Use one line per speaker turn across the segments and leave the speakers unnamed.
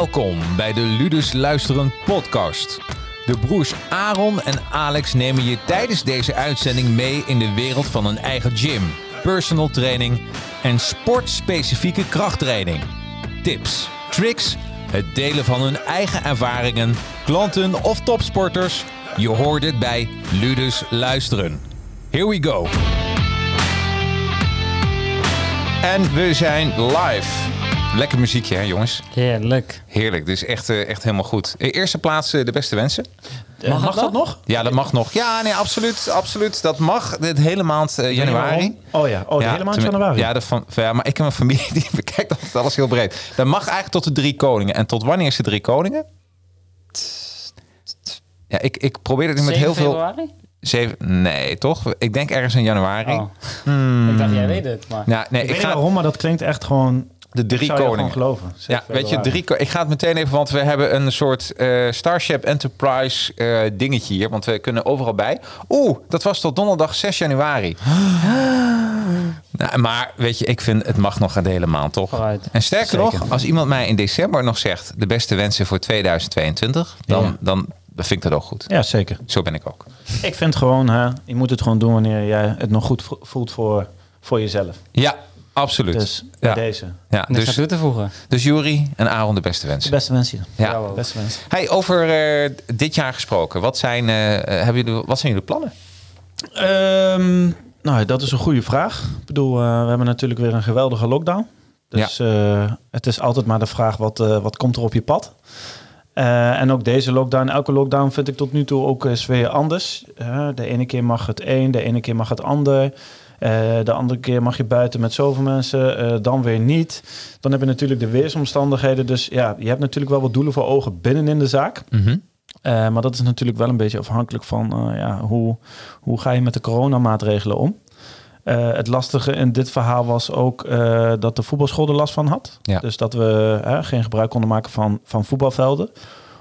Welkom bij de Ludus Luisteren podcast. De broers Aaron en Alex nemen je tijdens deze uitzending mee in de wereld van een eigen gym, personal training en sportspecifieke krachttraining. Tips, tricks, het delen van hun eigen ervaringen, klanten of topsporters. Je hoort het bij Ludus Luisteren. Here we go. En we zijn live. Lekker muziekje, hè, jongens?
Heerlijk.
Heerlijk, dus echt, eh, echt helemaal goed. Eh, Eerste plaats eh, de beste wensen.
Mag,
mag dat nog?
Ja, dat mag nog. Ja, nee, absoluut. absoluut. Dat mag. De hele maand januari.
Oh ja, oh, de hele maand januari.
Ja, de van, ja, maar ik en mijn familie die bekijkt altijd alles heel breed. Dat mag eigenlijk tot de drie koningen. En tot wanneer is de drie koningen? Ja, ik, ik probeer het nu met
7
heel veel... Zeven, nee, toch? Ik denk ergens in januari.
Oh.
Hmm.
Ik dacht, jij weet het, maar...
Ja, nee,
ik
ik,
weet niet
ga
waarom, maar dat klinkt echt gewoon...
de
ik
drie
zou
koningen.
geloven.
Ja,
7
weet je, drie, ik ga het meteen even, want we hebben een soort eh, Starship Enterprise eh, dingetje hier. Want we kunnen overal bij. Oeh, dat was tot donderdag 6 januari. Nou, maar weet je, ik vind het mag nog de hele maand, toch?
Vooruit.
En sterker
Zeker.
nog, als iemand mij in december nog zegt... de beste wensen voor 2022, dan,
Ja.
dan, vind ik dat ook goed.
Ja, zeker.
Zo ben ik ook.
Ik vind gewoon, hè, je moet het gewoon doen wanneer jij het nog goed vo- voelt voor, voor jezelf.
Ja, absoluut.
Dus bij
ja.
deze.
Ja,
Niks aan
dus,
toe te voegen.
dus Jury en Aaron de beste
De
wensen.
beste wensen.
Ja.
Beste wensen.
Hey, over eh, dit jaar gesproken. Wat zijn, eh, eh, hebben jullie, wat zijn jullie plannen?
Ehm, nou, dat is een goede vraag. Ik bedoel, eh, we hebben natuurlijk weer een geweldige lockdown. Dus eh, het is altijd maar de vraag, wat, eh, wat komt er op je pad? Eh, en ook deze lockdown, elke lockdown vind ik tot nu toe ook eens weer anders. De ene keer mag het een, de ene keer mag het ander. Eh, de andere keer mag je buiten met zoveel mensen, eh, dan weer niet. Dan heb je natuurlijk de weersomstandigheden. Dus ja, je hebt natuurlijk wel wat doelen voor ogen binnenin de zaak. Eh, maar dat is natuurlijk wel een beetje afhankelijk van ja, hoe, hoe ga je met de coronamaatregelen om. Het lastige in dit verhaal was ook dat de voetbalschool er last van had.
Ja.
Dus dat we geen gebruik konden maken van, van voetbalvelden.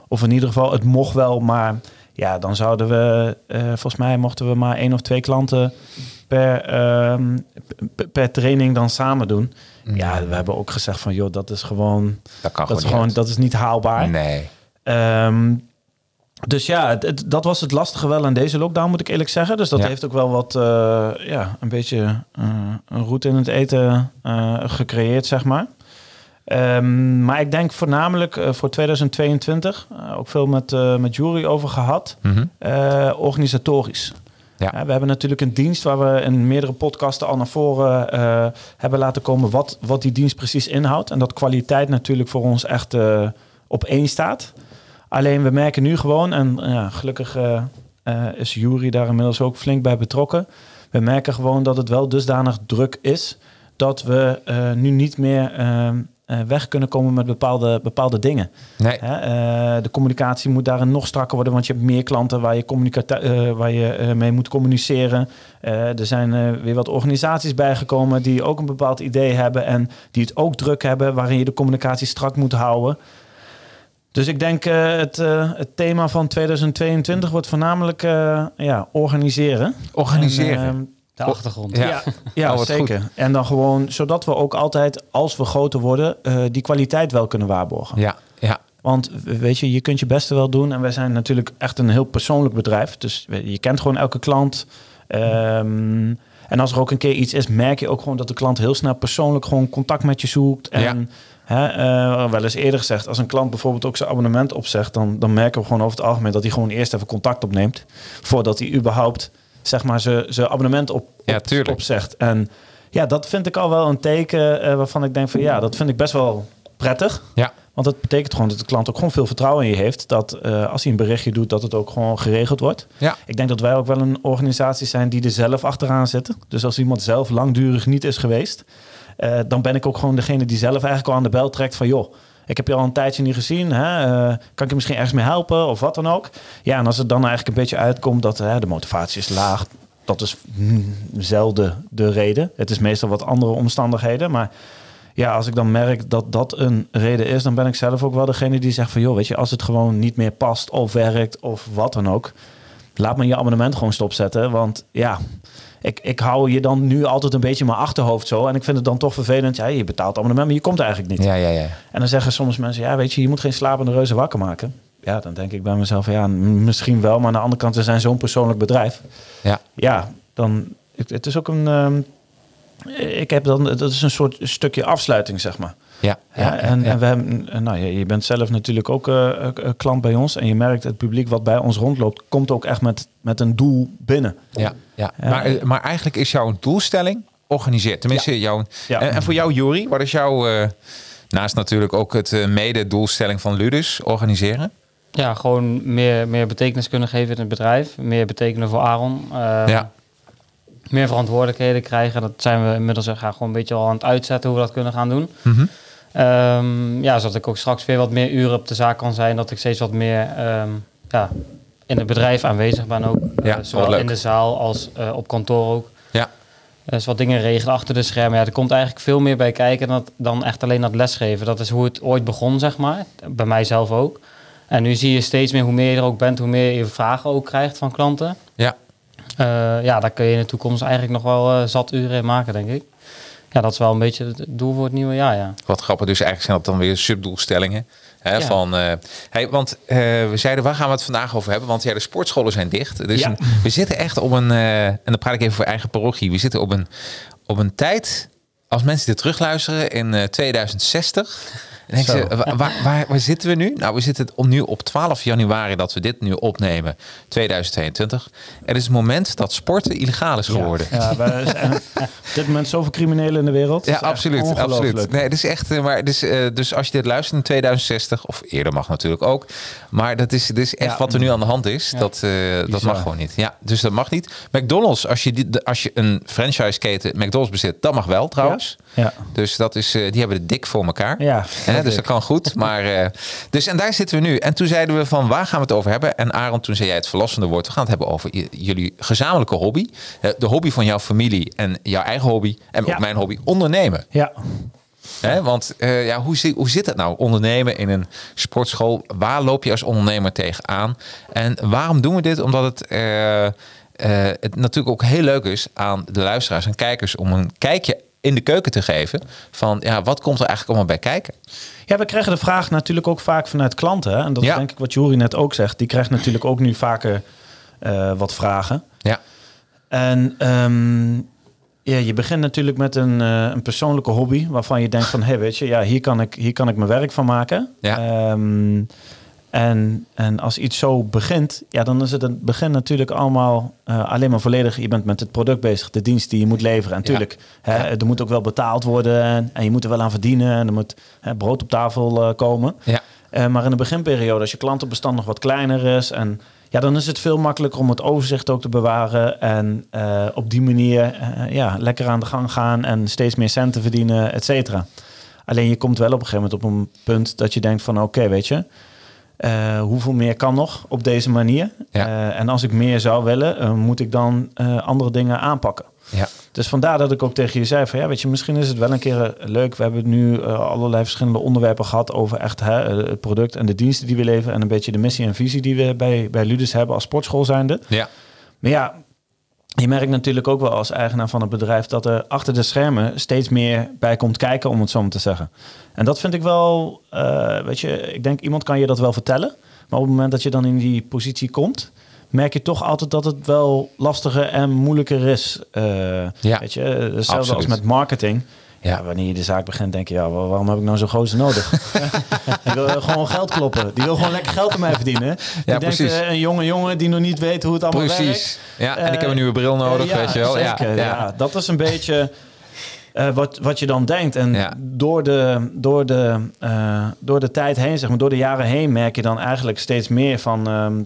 Of in ieder geval, het mocht wel, maar ja, dan zouden we, eh, volgens mij mochten we maar één of twee klanten per, ehm, per training dan samen doen. Ja, we hebben ook gezegd van, joh, dat is gewoon,
Dat kan
dat is,
gewoon
gewoon
niet
dat is niet haalbaar.
Nee.
Ehm, dus ja, het, het- dat was het lastige wel aan deze lockdown, moet ik eerlijk zeggen. Dus dat
Ja.
heeft ook wel wat, eh, ja, een beetje eh, een route in het eten gecreëerd, zeg maar. Ehm, maar ik denk voornamelijk eh, voor 2022, eh, ook veel met, eh met Jury over gehad,
Mhm.
organisatorisch.
Ja.
We hebben natuurlijk een dienst waar we in meerdere podcasten al naar voren hebben laten komen wat, wat die dienst precies inhoudt. En dat kwaliteit natuurlijk voor ons echt op één staat. Alleen we merken nu gewoon, en ja, gelukkig is Jury daar inmiddels ook flink bij betrokken. We merken gewoon dat het wel dusdanig druk is dat we nu niet meer eh, eh, weg kunnen komen met bepaalde, bepaalde dingen.
Nee.
Hè, eh, de communicatie moet daarin nog strakker worden, want je hebt meer klanten waar je, eh, waar je eh, mee moet communiceren. Eh, er zijn eh, weer wat organisaties bijgekomen die ook een bepaald idee hebben en die het ook druk hebben, waarin je de communicatie strak moet houden. Dus ik denk uh, het, uh, het thema van 2022 wordt voornamelijk uh, ja, organiseren.
Organiseren.
En, uh,
De achtergrond.
Ja.
ja,
Oh,
zeker.
goed.
En dan gewoon, zodat we ook altijd, als we groter worden, uh, die kwaliteit wel kunnen waarborgen.
Ja, ja.
Want weet je, je kunt je beste wel doen. En wij zijn natuurlijk echt een heel persoonlijk bedrijf. Dus je kent gewoon elke klant. Um, en als er ook een keer iets is, merk je ook gewoon dat de klant heel snel persoonlijk gewoon contact met je zoekt. En
Ja.
hè, uh, wel eens eerder gezegd, als een klant bijvoorbeeld ook zijn abonnement opzegt, dan, dan merken we gewoon over het algemeen dat hij gewoon eerst even contact opneemt. Voordat hij überhaupt zeg maar zijn abonnement op, op,
Ja, tuurlijk.
opzegt. En ja, dat vind ik al wel een teken uh, waarvan ik denk van ja, dat vind ik best wel prettig.
Ja.
Want dat betekent gewoon dat de klant ook gewoon veel vertrouwen in je heeft. Dat uh, als hij een berichtje doet, dat het ook gewoon geregeld wordt.
Ja.
Ik denk dat wij ook wel een organisatie zijn die er zelf achteraan zitten. Dus als iemand zelf langdurig niet is geweest, uh, dan ben ik ook gewoon degene die zelf eigenlijk al aan de bel trekt van joh. Ik heb je al een tijdje niet gezien. Hè? Uh, kan ik je misschien ergens mee helpen of wat dan ook? Ja, en als het dan eigenlijk een beetje uitkomt dat de motivatie is laag, dat is mm, zelden de reden. Het is meestal wat andere omstandigheden, maar ja, als ik dan merk dat dat een reden is, dan ben ik zelf ook wel degene die zegt van joh, weet je, als het gewoon niet meer past of werkt of wat dan ook, laat me je abonnement gewoon stopzetten. Want ja, ik, ik hou je dan nu altijd een beetje in mijn achterhoofd zo. En ik vind het dan toch vervelend. Ja, je betaalt abonnement, maar je komt eigenlijk niet.
Ja, ja, ja.
En dan zeggen soms mensen, ja, weet je, je moet geen slapende reuzen wakker maken. Ja, dan denk ik bij mezelf, ja, misschien wel. Maar aan de andere kant, we zijn zo'n persoonlijk bedrijf.
Ja.
Ja, dan, het, het is ook een, ehm, ik heb dan, dat is een soort stukje afsluiting, zeg maar.
Ja,
Ja, en, en we hebben, nou, ja, je bent zelf natuurlijk ook eh, klant bij ons. En je merkt het publiek wat bij ons rondloopt, komt ook echt met, met een doel binnen.
ja, ja.
Ja.
Maar, maar eigenlijk is jouw doelstelling organiseerd. Tenminste, jouw...
Ja.
En, en voor jou, Jori, wat is jouw... eh, naast natuurlijk ook het mede-doelstelling van Ludus, organiseren?
Ja, gewoon meer, meer betekenis kunnen geven in het bedrijf. Meer betekenen voor Aaron. Ehm,
Ja.
Meer verantwoordelijkheden krijgen. Dat zijn we inmiddels eh, gewoon een beetje al aan het uitzetten hoe we dat kunnen gaan doen.
Mhm.
Ehm, ja, zodat ik ook straks weer wat meer uren op de zaak kan zijn. Dat ik steeds wat meer ehm, ja, in het bedrijf aanwezig ben ook.
Ja,
Eh, zowel in de zaal als eh, op kantoor ook.
Ja.
Dus wat dingen regelen achter de schermen. Ja, er komt eigenlijk veel meer bij kijken dan, dan echt alleen dat lesgeven. Dat is hoe het ooit begon, zeg maar. Bij mij zelf ook. En nu zie je steeds meer hoe meer je er ook bent, hoe meer je vragen ook krijgt van klanten.
Ja.
Eh, ja, daar kun je in de toekomst eigenlijk nog wel eh, zat uren in maken, denk ik. Ja, dat is wel een beetje het doel voor het nieuwe jaar, ja.
Wat grappig, dus eigenlijk zijn dat dan weer subdoelstellingen. Hè,
Ja.
van, eh, hey, want eh, we zeiden, waar gaan we het vandaag over hebben? Want ja, de sportscholen zijn dicht. Dus
Ja.
een- we zitten echt op een, eh, en dan praat ik even voor eigen parochie. We zitten op een, op een tijd, als mensen dit terugluisteren, in eh, 2060. Wa- waar, waar, waar zitten we nu? Nou, we zitten op, nu op 12 januari dat we dit nu opnemen, 2022. Het is het moment dat sporten illegaal is geworden.
Ja, ja op dit moment zoveel criminelen in de wereld.
Ja, absoluut. absoluut. Nee, het is echt. eh, Maar dus, dus als je dit luistert in 2060, of eerder mag natuurlijk ook. Maar dat is, dit is echt
Ja.
wat er nu aan de hand is.
Ja.
Dat, eh, dat mag gewoon niet. Ja, dus dat mag niet. McDonald's, als je, die, als je een franchise-keten McDonald's bezit, dat mag wel trouwens.
Ja,
Dus dat is, eh, die hebben het dik voor elkaar.
ja.
Dus dat kan goed. Maar, eh, dus en daar zitten we nu. En toen zeiden we van waar gaan we het over hebben? En Aaron, toen zei jij het verlossende woord. We gaan het hebben over jullie gezamenlijke hobby. Eh, de hobby van jouw familie en jouw eigen hobby. En
Ja.
ook mijn hobby, ondernemen.
Ja?
Want ja, hoe, zi- hoe zit het nou? Ondernemen in een sportschool. Waar loop je als ondernemer tegenaan? En waarom doen we dit? Omdat het, het natuurlijk ook heel leuk is aan de luisteraars en kijkers om een kijkje in de keuken te geven. Van ja, wat komt er eigenlijk allemaal bij kijken?
Ja, we krijgen de vraag natuurlijk ook vaak vanuit klanten. Hè? En dat
Ja.
is denk ik wat Juri net ook zegt. Die krijgt natuurlijk ook nu vaker eh, wat vragen.
Ja,
En ehm, ja, je begint natuurlijk met een, eh, een persoonlijke hobby... waarvan je denkt van, hé, hey, weet je, ja, hier, kan ik, hier kan ik mijn werk van maken.
Ja.
Ehm, en, en als iets zo begint, ja, dan is het een begin natuurlijk allemaal eh, alleen maar volledig. Je bent met het product bezig, de dienst die je moet leveren. En natuurlijk, hè,
Ja.
er moet ook wel betaald worden en, en je moet er wel aan verdienen. En er moet hè, brood op tafel eh, komen.
ja,
Eh, maar in de beginperiode, als je klantenbestand nog wat kleiner is... En, ja, dan is het veel makkelijker om het overzicht ook te bewaren... en op die manier ja, lekker aan de gang gaan... en steeds meer centen verdienen, et cetera. Alleen je komt wel op een gegeven moment op een punt... dat je denkt van oké, weet je... eh, hoeveel meer kan nog op deze manier?
Ja.
Eh, en als ik meer zou willen, eh, moet ik dan andere dingen aanpakken.
ja.
Dus vandaar dat ik ook tegen je zei van ja, weet je, misschien is het wel een keer leuk. We hebben nu allerlei verschillende onderwerpen gehad over echt hè, het product en de diensten die we leveren en een beetje de missie en visie die we bij, bij Ludus hebben als sportschool zijnde.
ja.
Maar ja, je merkt natuurlijk ook wel als eigenaar van het bedrijf dat er achter de schermen steeds meer bij komt kijken, om het zo maar te zeggen. En dat vind ik wel, eh, weet je, ik denk iemand kan je dat wel vertellen. Maar op het moment dat je dan in die positie komt, merk je toch altijd dat het wel lastiger en moeilijker is. Eh,
Ja,
weet je, hetzelfde als met marketing. Ja. Wanneer je de zaak begint, denk je, ja, waar- waarom heb ik nou zo'n gozer nodig? ik wil gewoon geld kloppen. Die wil gewoon lekker geld aan mij verdienen. Die denkt,
precies.
eh, een jonge jongen die nog niet weet hoe het allemaal werkt.
Precies. Ja, en ik heb
Eh,
een nieuwe bril nodig,
ja,
weet je wel. Ja,
Zeker, ja.
ja.
dat is een beetje eh, wat, wat je dan denkt. En door, de, door, de, eh, door de tijd heen, zeg maar, door de jaren heen, merk je dan eigenlijk steeds meer van. ehm,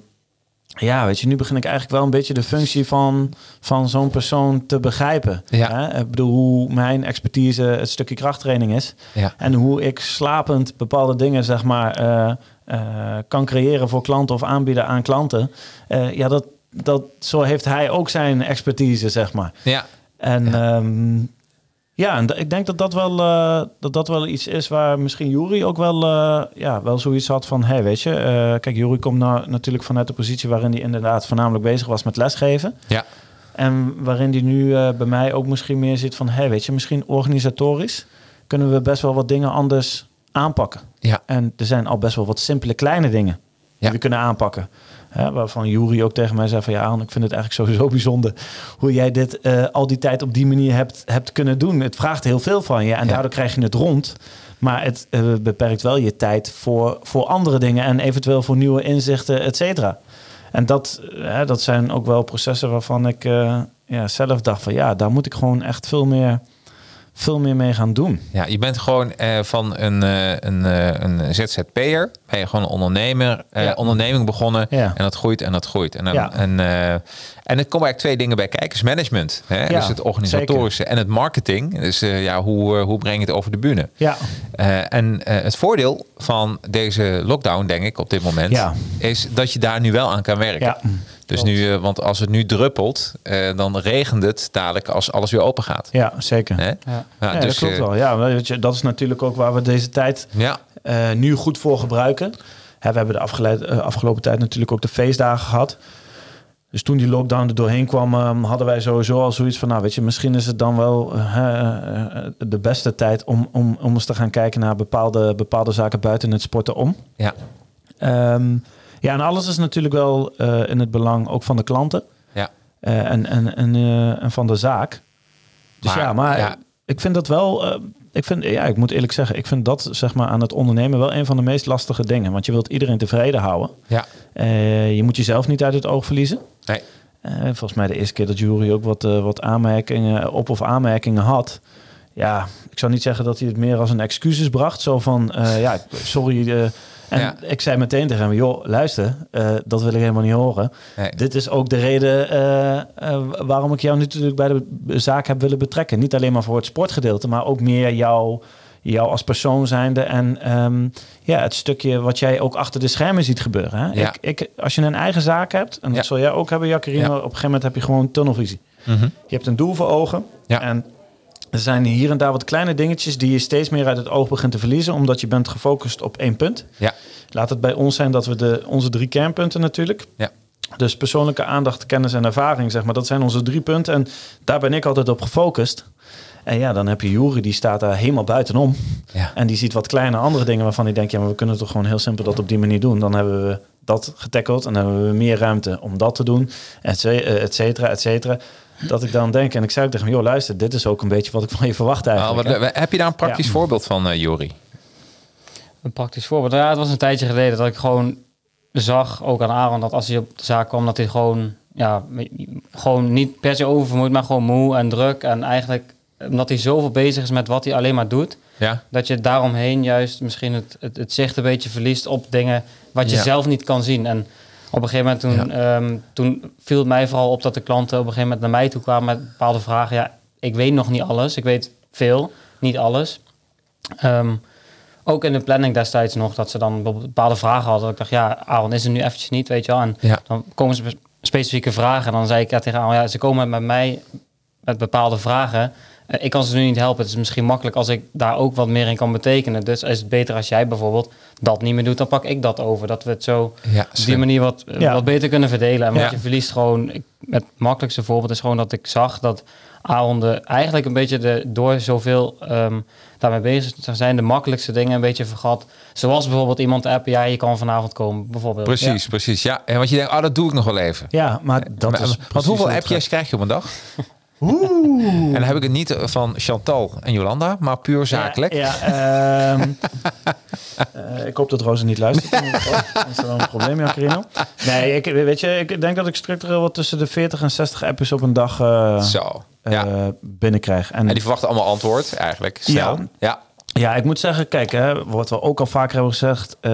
ja, weet je, nu begin ik eigenlijk wel een beetje de functie van, van zo'n persoon te begrijpen.
Ja.
Hè? Ik bedoel, hoe mijn expertise het stukje krachttraining is.
Ja.
En hoe ik slapend bepaalde dingen, zeg maar, eh, eh, kan creëren voor klanten of aanbieden aan klanten. Eh, ja, dat, dat, zo heeft hij ook zijn expertise, zeg maar.
ja.
En ja, ja en ik denk dat dat wel, eh, dat dat wel iets is waar misschien Jury ook wel, eh, ja, wel zoiets had van... Hey, weet je, eh, kijk, Jury komt nou natuurlijk vanuit de positie waarin hij inderdaad voornamelijk bezig was met lesgeven.
Ja.
En waarin die nu bij mij ook misschien meer zit van... Hé, weet je, misschien organisatorisch kunnen we best wel wat dingen anders aanpakken.
Ja.
En er zijn al best wel wat simpele kleine dingen die
Ja.
we kunnen aanpakken. Hè, waarvan Jury ook tegen mij zei van... Ja, Aaron, ik vind het eigenlijk sowieso bijzonder... hoe jij dit eh, al die tijd op die manier hebt, hebt kunnen doen. Het vraagt heel veel van je en
Ja.
daardoor krijg je het rond... Maar het eh, beperkt wel je tijd voor, voor andere dingen en eventueel voor nieuwe inzichten, et cetera. En dat, hè, dat zijn ook wel processen waarvan ik eh, ja, zelf dacht van ja, daar moet ik gewoon echt veel meer, veel meer mee gaan doen.
Ja, je bent gewoon eh, van een, eh, een, eh, een ZZP'er, ben je gewoon een ondernemer,
Ja.
onderneming begonnen
Ja.
en dat groeit en dat groeit. En, dan,
Ja.
en, en er komen eigenlijk twee dingen bij kijken. Is management, hè? Dus het organisatorische en het marketing. Dus ja, hoe, hoe breng je het over de bühne?
Ja,
en het voordeel van deze lockdown, denk ik, op dit moment,
Ja.
is dat je daar nu wel aan kan werken.
ja.
Dus
klopt.
nu, eh, want als het nu druppelt, eh, dan regent het dadelijk als alles weer open gaat.
ja zeker.
Hè?
Ja.
Ja,
Ja,
dus,
dat klopt
eh,
wel. Ja, dat is natuurlijk ook waar we deze tijd
Ja,
eh, nu goed voor gebruiken. Hè, we hebben de afgeleid, afgelopen tijd natuurlijk ook de feestdagen gehad. Dus toen die lockdown er doorheen kwam, ehm, hadden wij sowieso al zoiets van... nou, weet je, misschien is het dan wel de beste tijd... om, om, om eens te gaan kijken naar bepaalde, bepaalde zaken buiten het sporten om.
ja,
Ehm, ja, en alles is natuurlijk wel eh, in het belang ook van de klanten
ja.
eh, en, en, en, eh, en van de zaak. Dus
Maar,
ja, maar
ja.
ik vind dat wel. ik vind, ja, ik moet eerlijk zeggen, ik vind dat zeg maar aan het ondernemen wel een van de meest lastige dingen. Want je wilt iedereen tevreden houden.
ja.
Je moet jezelf niet uit het oog verliezen.
Nee.
Volgens mij de eerste keer dat Jury ook wat, wat aanmerkingen op of aanmerkingen had. Ja, ik zou niet zeggen dat hij het meer als een excuses bracht. Zo van, ja, sorry. En
Ja.
ik zei meteen tegen hem, joh, luister, eh, dat wil ik helemaal niet horen.
Nee.
Dit is ook de reden eh, eh, waarom ik jou natuurlijk bij de zaak heb willen betrekken. Niet alleen maar voor het sportgedeelte, maar ook meer jou, jou als persoon zijnde. En ehm, ja, het stukje wat jij ook achter de schermen ziet gebeuren. Hè?
Ja.
Ik, ik, als je een eigen zaak hebt, en dat
Ja.
zul jij ook hebben, Jacqueline,
Ja.
op een gegeven moment heb je gewoon tunnelvisie.
Mhm.
Je hebt een doel voor ogen.
Ja.
En er zijn hier en daar wat kleine dingetjes die je steeds meer uit het oog begint te verliezen, omdat je bent gefocust op één punt.
Ja.
Laat het bij ons zijn dat we de, onze drie kernpunten natuurlijk.
Ja.
Dus persoonlijke aandacht, kennis en ervaring, zeg maar. Dat zijn onze drie punten. En daar ben ik altijd op gefocust. En ja, dan heb je Jury, die staat daar helemaal buitenom.
Ja.
En die ziet wat kleine andere dingen waarvan hij denkt... ja, maar we kunnen toch gewoon heel simpel dat op die manier doen. Dan hebben we dat getackeld en dan hebben we meer ruimte om dat te doen. Et eh, et cetera, et cetera. Dat ik dan denk, en ik zei ook tegen hem... joh, luister, dit is ook een beetje wat ik van je verwacht
Ah,
eigenlijk.
wat- heb je daar een praktisch
Ja.
voorbeeld van, eh Jori?
Een praktisch voorbeeld. Ja, het was een tijdje geleden dat ik gewoon zag, ook aan Aaron, dat als hij op de zaak kwam, dat hij gewoon, ja, gewoon niet per se oververmoeid, maar gewoon moe en druk. En eigenlijk, omdat hij zoveel bezig is met wat hij alleen maar doet,
Ja,
dat je daaromheen juist misschien het, het, het zicht een beetje verliest op dingen wat je
Ja.
zelf niet kan zien. En op een gegeven moment toen, ehm, toen viel het mij vooral op dat de klanten op een gegeven moment naar mij toe kwamen met bepaalde vragen. Ja, ik weet nog niet alles. Ik weet veel, niet alles. Ehm, ook in de planning destijds nog, dat ze dan bepaalde vragen hadden. Dat ik dacht, ja, Aaron is er nu eventjes niet, weet je wel. En
Ja.
dan komen ze specifieke vragen. En dan zei ik ja, tegen Aaron, ja, ze komen met mij met bepaalde vragen. Eh, ik kan ze nu niet helpen. Het is misschien makkelijk als ik daar ook wat meer in kan betekenen. Dus is het beter als jij bijvoorbeeld dat niet meer doet, dan pak ik dat over. Dat we het zo
ja
op die manier wat, eh,
Ja.
wat beter kunnen verdelen. En wat
Ja.
je verliest gewoon, ik, het makkelijkste voorbeeld is gewoon dat ik zag dat Aaron de, eigenlijk een beetje de, door zoveel ehm, daarmee bezig te zijn, de makkelijkste dingen een beetje vergat. Zoals bijvoorbeeld iemand appen, ja, je kan vanavond komen, bijvoorbeeld.
Precies, precies. Ja, en want je denkt, oh, dat doe ik nog wel even.
Ja, maar dat
Maar-
is
want
precies
hoeveel appjes krijg je op een dag?
Oeh.
En dan heb ik het niet van Chantal en Jolanda, maar puur zakelijk.
Ja, ja, ehm, eh, ik hoop dat Roos niet luistert. Dat is wel een probleem, Jacarino. Nee, ik, weet je, ik denk dat ik structureel wat tussen de 40 en 60 appjes op een dag eh,
Zo.
eh, binnenkrijg. En,
En die verwachten allemaal antwoord eigenlijk. Snel.
Ja.
Ja.
ja, ik moet zeggen, kijk, hè, wat we ook al vaker hebben gezegd, eh,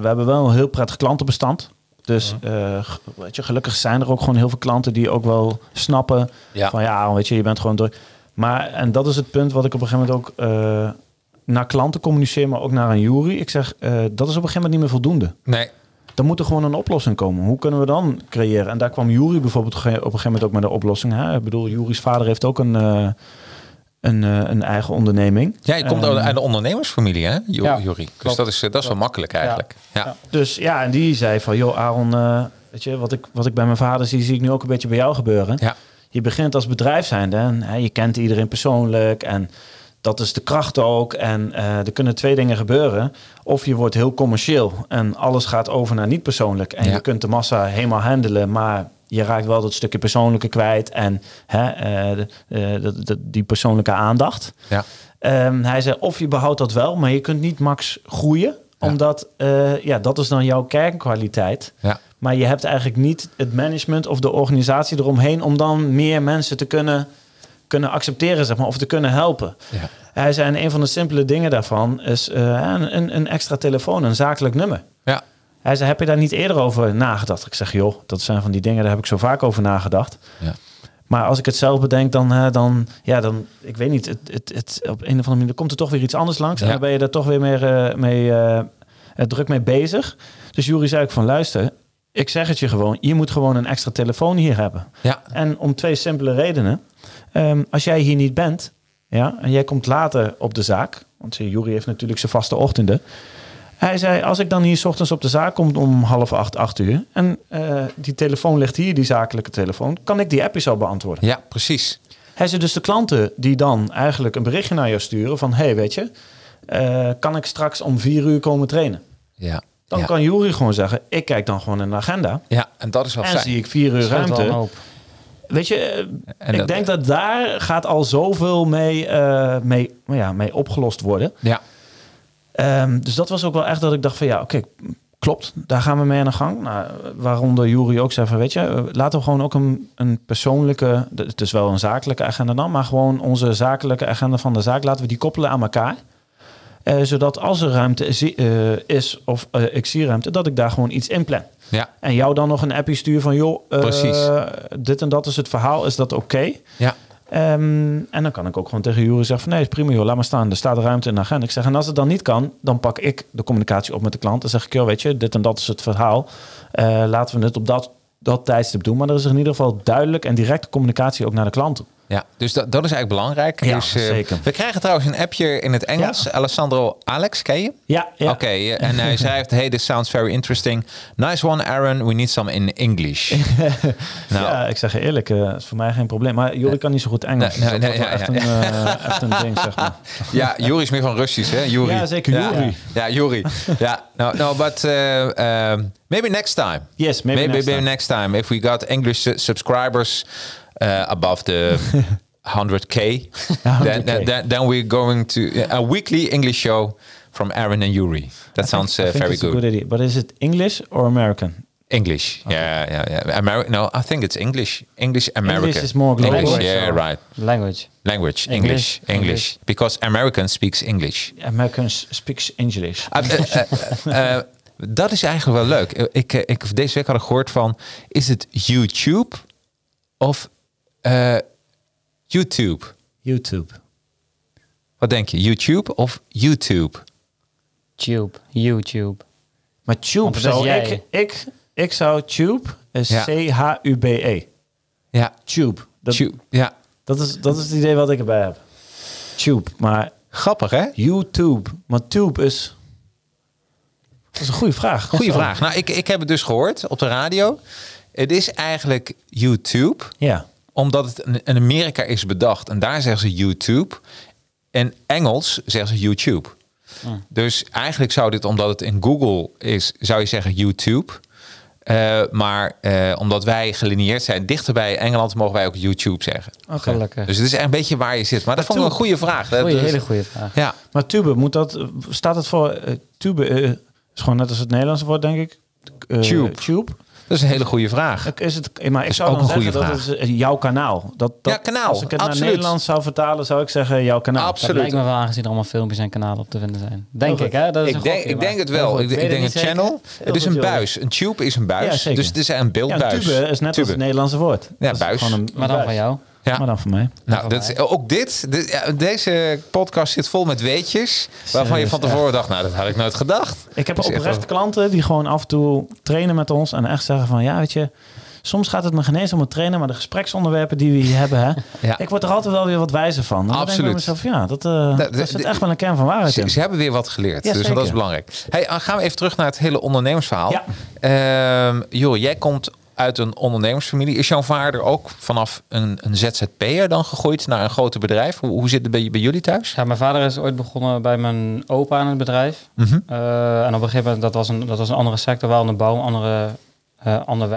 we hebben wel een heel prettig klantenbestand. Dus eh, weet je, gelukkig zijn er ook gewoon heel veel klanten die ook wel snappen
Ja.
van ja, weet je, je bent gewoon druk. Maar, en dat is het punt wat ik op een gegeven moment ook eh, naar klanten communiceer, maar ook naar een jury. Ik zeg, eh, dat is op een gegeven moment niet meer voldoende.
Nee.
Dan moet er gewoon een oplossing komen. Hoe kunnen we dan creëren? En daar kwam Jury bijvoorbeeld op een gegeven moment ook met de oplossing. Hè? Ik bedoel, Jury's vader heeft ook een, een, eh, een eigen onderneming.
Ja, je komt
Ehm,
uit de ondernemersfamilie, hè,
Ja,
Jori? Dus dat is, eh, dat is wel makkelijk eigenlijk. Ja.
Ja.
Dus ja, en die zei van, joh Aaron, eh, weet je, wat ik, wat ik bij mijn vader zie, zie ik nu ook een beetje bij jou gebeuren.
Ja.
je begint als bedrijf zijnde en hè, je kent iedereen persoonlijk en dat is de kracht ook. En eh, er kunnen twee dingen gebeuren. Of je wordt heel commercieel en alles gaat over naar niet persoonlijk. En
Ja.
je kunt de massa helemaal handelen, maar je raakt wel dat stukje persoonlijke kwijt en hè, eh, de- eh, de- de- die persoonlijke aandacht.
Ja.
Ehm, hij zei, of je behoudt dat wel, maar je kunt niet max groeien.
Ja.
Omdat, eh, ja, dat is dan jouw kernkwaliteit.
Ja.
Maar je hebt eigenlijk niet het management of de organisatie eromheen... om dan meer mensen te kunnen, kunnen accepteren, zeg maar, of te kunnen helpen.
Ja.
Hij zei, en een van de simpele dingen daarvan is een, een- een extra telefoon, een zakelijk nummer.
Ja.
Hij zei, heb je daar niet eerder over nagedacht? Ik zeg, joh, dat zijn van die dingen, daar heb ik zo vaak over nagedacht.
Ja.
Maar als ik het zelf bedenk, dan, dan ja, dan, ik weet niet, het, het, het, op een of andere manier komt er toch weer iets anders langs. En dan ben je er toch weer meer, eh, mee eh, eh, druk mee bezig. Dus Jury zei ook van, luister, ik zeg het je gewoon, je moet gewoon een extra telefoon hier hebben.
Ja.
En om twee simpele redenen. Ehm, als jij hier niet bent, ja, en jij komt later op de zaak, want Jury heeft natuurlijk zijn vaste ochtenden. Hij zei, als ik dan hier 's ochtends op de zaak kom om half acht, acht uur... en eh, die telefoon ligt hier, die zakelijke telefoon... kan ik die appjes al beantwoorden.
Ja, precies.
Hij zei dus de klanten die dan eigenlijk een berichtje naar jou sturen... van, hey, weet je, eh, kan ik straks om vier uur komen trainen?
Ja.
Dan
ja.
kan Jury gewoon zeggen, ik kijk dan gewoon in de agenda...
ja, en dat is wel
en
fijn.
zie ik vier uur ruimte. Weet je,
En
ik
dat-
denk dat daar gaat al zoveel mee, eh, mee, nou ja, mee opgelost worden.
Ja.
Ehm, dus dat was ook wel echt dat ik dacht van ja, oké, klopt, daar gaan we mee aan de gang. Nou, waaronder Jury ook zei van weet je, eh, laten we gewoon ook een, een persoonlijke, het is wel een zakelijke agenda dan, maar gewoon onze zakelijke agenda van de zaak, laten we die koppelen aan elkaar. Eh, zodat als er ruimte zie- eh, is of ik zie ruimte, dat ik daar gewoon iets in plan.
Ja.
En jou dan nog een appje stuur van joh, dit en dat is het verhaal, is dat oké?
Ja.
Ehm, en dan kan ik ook gewoon tegen Jury zeggen van nee, is prima joh, laat maar staan. Er staat ruimte in de agenda. Ik zeg, en als het dan niet kan, dan pak ik de communicatie op met de klant. Dan zeg ik, joh, weet je, dit en dat is het verhaal. Eh, laten we het op dat, dat tijdstip doen. Maar er is in ieder geval duidelijk en directe communicatie ook naar de klant.
Ja, dus dat, dat is eigenlijk belangrijk.
Ja,
dus, eh,
zeker.
We krijgen trouwens een appje in het Engels.
Ja.
Alessandro Alex, ken je?
Ja, ja.
Oké, eh, en hij schrijft: Hey, this sounds very interesting. Nice one, Aaron. We need some in English. nou,
Ja, ik zeg je eerlijk, eh is voor mij geen probleem. Maar Jury kan niet zo goed Engels.
Nee,
dus
nee, nee, ja,
echt, Een, eh, echt een ding, zeg maar.
ja, Juri is meer van Russisch, hè? Juri.
Ja, zeker,
Ja,
Juri.
Ja, Juri. Ja, no, no, but uh, um, maybe next time.
Yes, maybe,
maybe
next time.
next time if we got English su- subscribers uh, above the 100k, then,
100K.
then, then, then we're going to uh, a weekly English show from Aaron and Yuri. That sounds
I
uh,
think
very good.
good idea. But is it English or American?
English, yeah, yeah, yeah. American? No, I think it's English. English American.
is more global,
English, yeah, right.
Language.
Language, English,
English,
English,
English.
because American speaks English.
Americans speaks English.
Uh, uh, uh, uh, dat is eigenlijk wel leuk. Ik, ik, deze week had ik gehoord van, is het YouTube of uh, YouTube?
YouTube.
Wat denk je, YouTube of YouTube?
Tube. YouTube.
Maar tube zou
jij.
ik, ik, ik zou tube is
Ja.
C-H-U-B-E.
Ja,
Tube. Dat,
tube. ja.
dat, is, dat is het idee wat ik erbij heb. Tube. Maar
grappig hè?
YouTube. Maar tube is... Dat is een goede vraag.
Goeie
Zo.
vraag. Nou, ik, ik heb het dus gehoord op de radio. Het is eigenlijk YouTube,
Ja.
Omdat het in Amerika is bedacht. En daar zeggen ze YouTube. In Engels zeggen ze YouTube. Dus eigenlijk zou dit, omdat het in Google is, zou je zeggen YouTube. Eh, maar eh, omdat wij gelineerd zijn dichter bij Engeland, mogen wij ook YouTube zeggen.
Oké.
Gelukkig.
Dus het is echt een beetje waar je zit. Maar dat vond ik een goede vraag.
Goeie,
is-
hele goede vraag.
Ja,
Maar tube, moet dat, staat het voor... eh, tube is gewoon net als het Nederlandse woord, denk ik.
Tube.
Tube.
Dat is een hele goede vraag.
Ik- Is het, maar ik
is
zou
ook
dan
een goede
zeggen dat
vraag.
het is eh, jouw kanaal. Dat, dat,
Ja, kanaal,
Als ik het naar. Nederlands zou vertalen, zou ik zeggen jouw kanaal.
Absoluut.
Dat lijkt me wel aangezien er allemaal filmpjes en kanalen op te vinden zijn. Denk ik, hè? Dat is
Ik
een
denk,
gokje,
ik denk het wel. Ik, denk
het
een channel. Het is een
joh.
buis. Een tube is een buis.
Ja, zeker.
dus het is een beeldbuis.
Ja, tube is net als het Nederlandse woord.
Ja, buis.
een-
Maar dan
een
van jou.
Ja.
Maar dan van mij.
Nou, dat, ook dit, dit- ja, deze podcast zit vol met weetjes. Waarvan je van tevoren dacht, nou, dat had ik nooit gedacht.
Ik heb
Dat is echt
oprechte
wel-
klanten die gewoon af en toe trainen met ons. En echt zeggen van, ja, weet je... Soms gaat het me geen eens om het trainen, maar de gespreksonderwerpen die we hier hebben, hè,
Ja.
ik word er altijd wel weer wat wijzer van. En dan denk ik bij
Absoluut.
mezelf, ja, dat,
de-
daar zit
de-
echt wel een kern van waarheid
Ze,
in.
ze hebben weer wat geleerd.
Ja,
dus dat is belangrijk. Hey, dan gaan we even terug naar het hele ondernemersverhaal.
Ja.
Ehm, joh, jij komt uit een ondernemersfamilie. Is jouw vader ook vanaf een, een ZZP'er dan gegroeid naar een groter bedrijf? Hoe, hoe zit het bij, bij jullie thuis?
Ja, mijn vader is ooit begonnen bij mijn opa aan het bedrijf.
Mhm.
Uh, en op een gegeven moment, dat was een, dat was een andere sector, wel een bouw, andere, uh, ander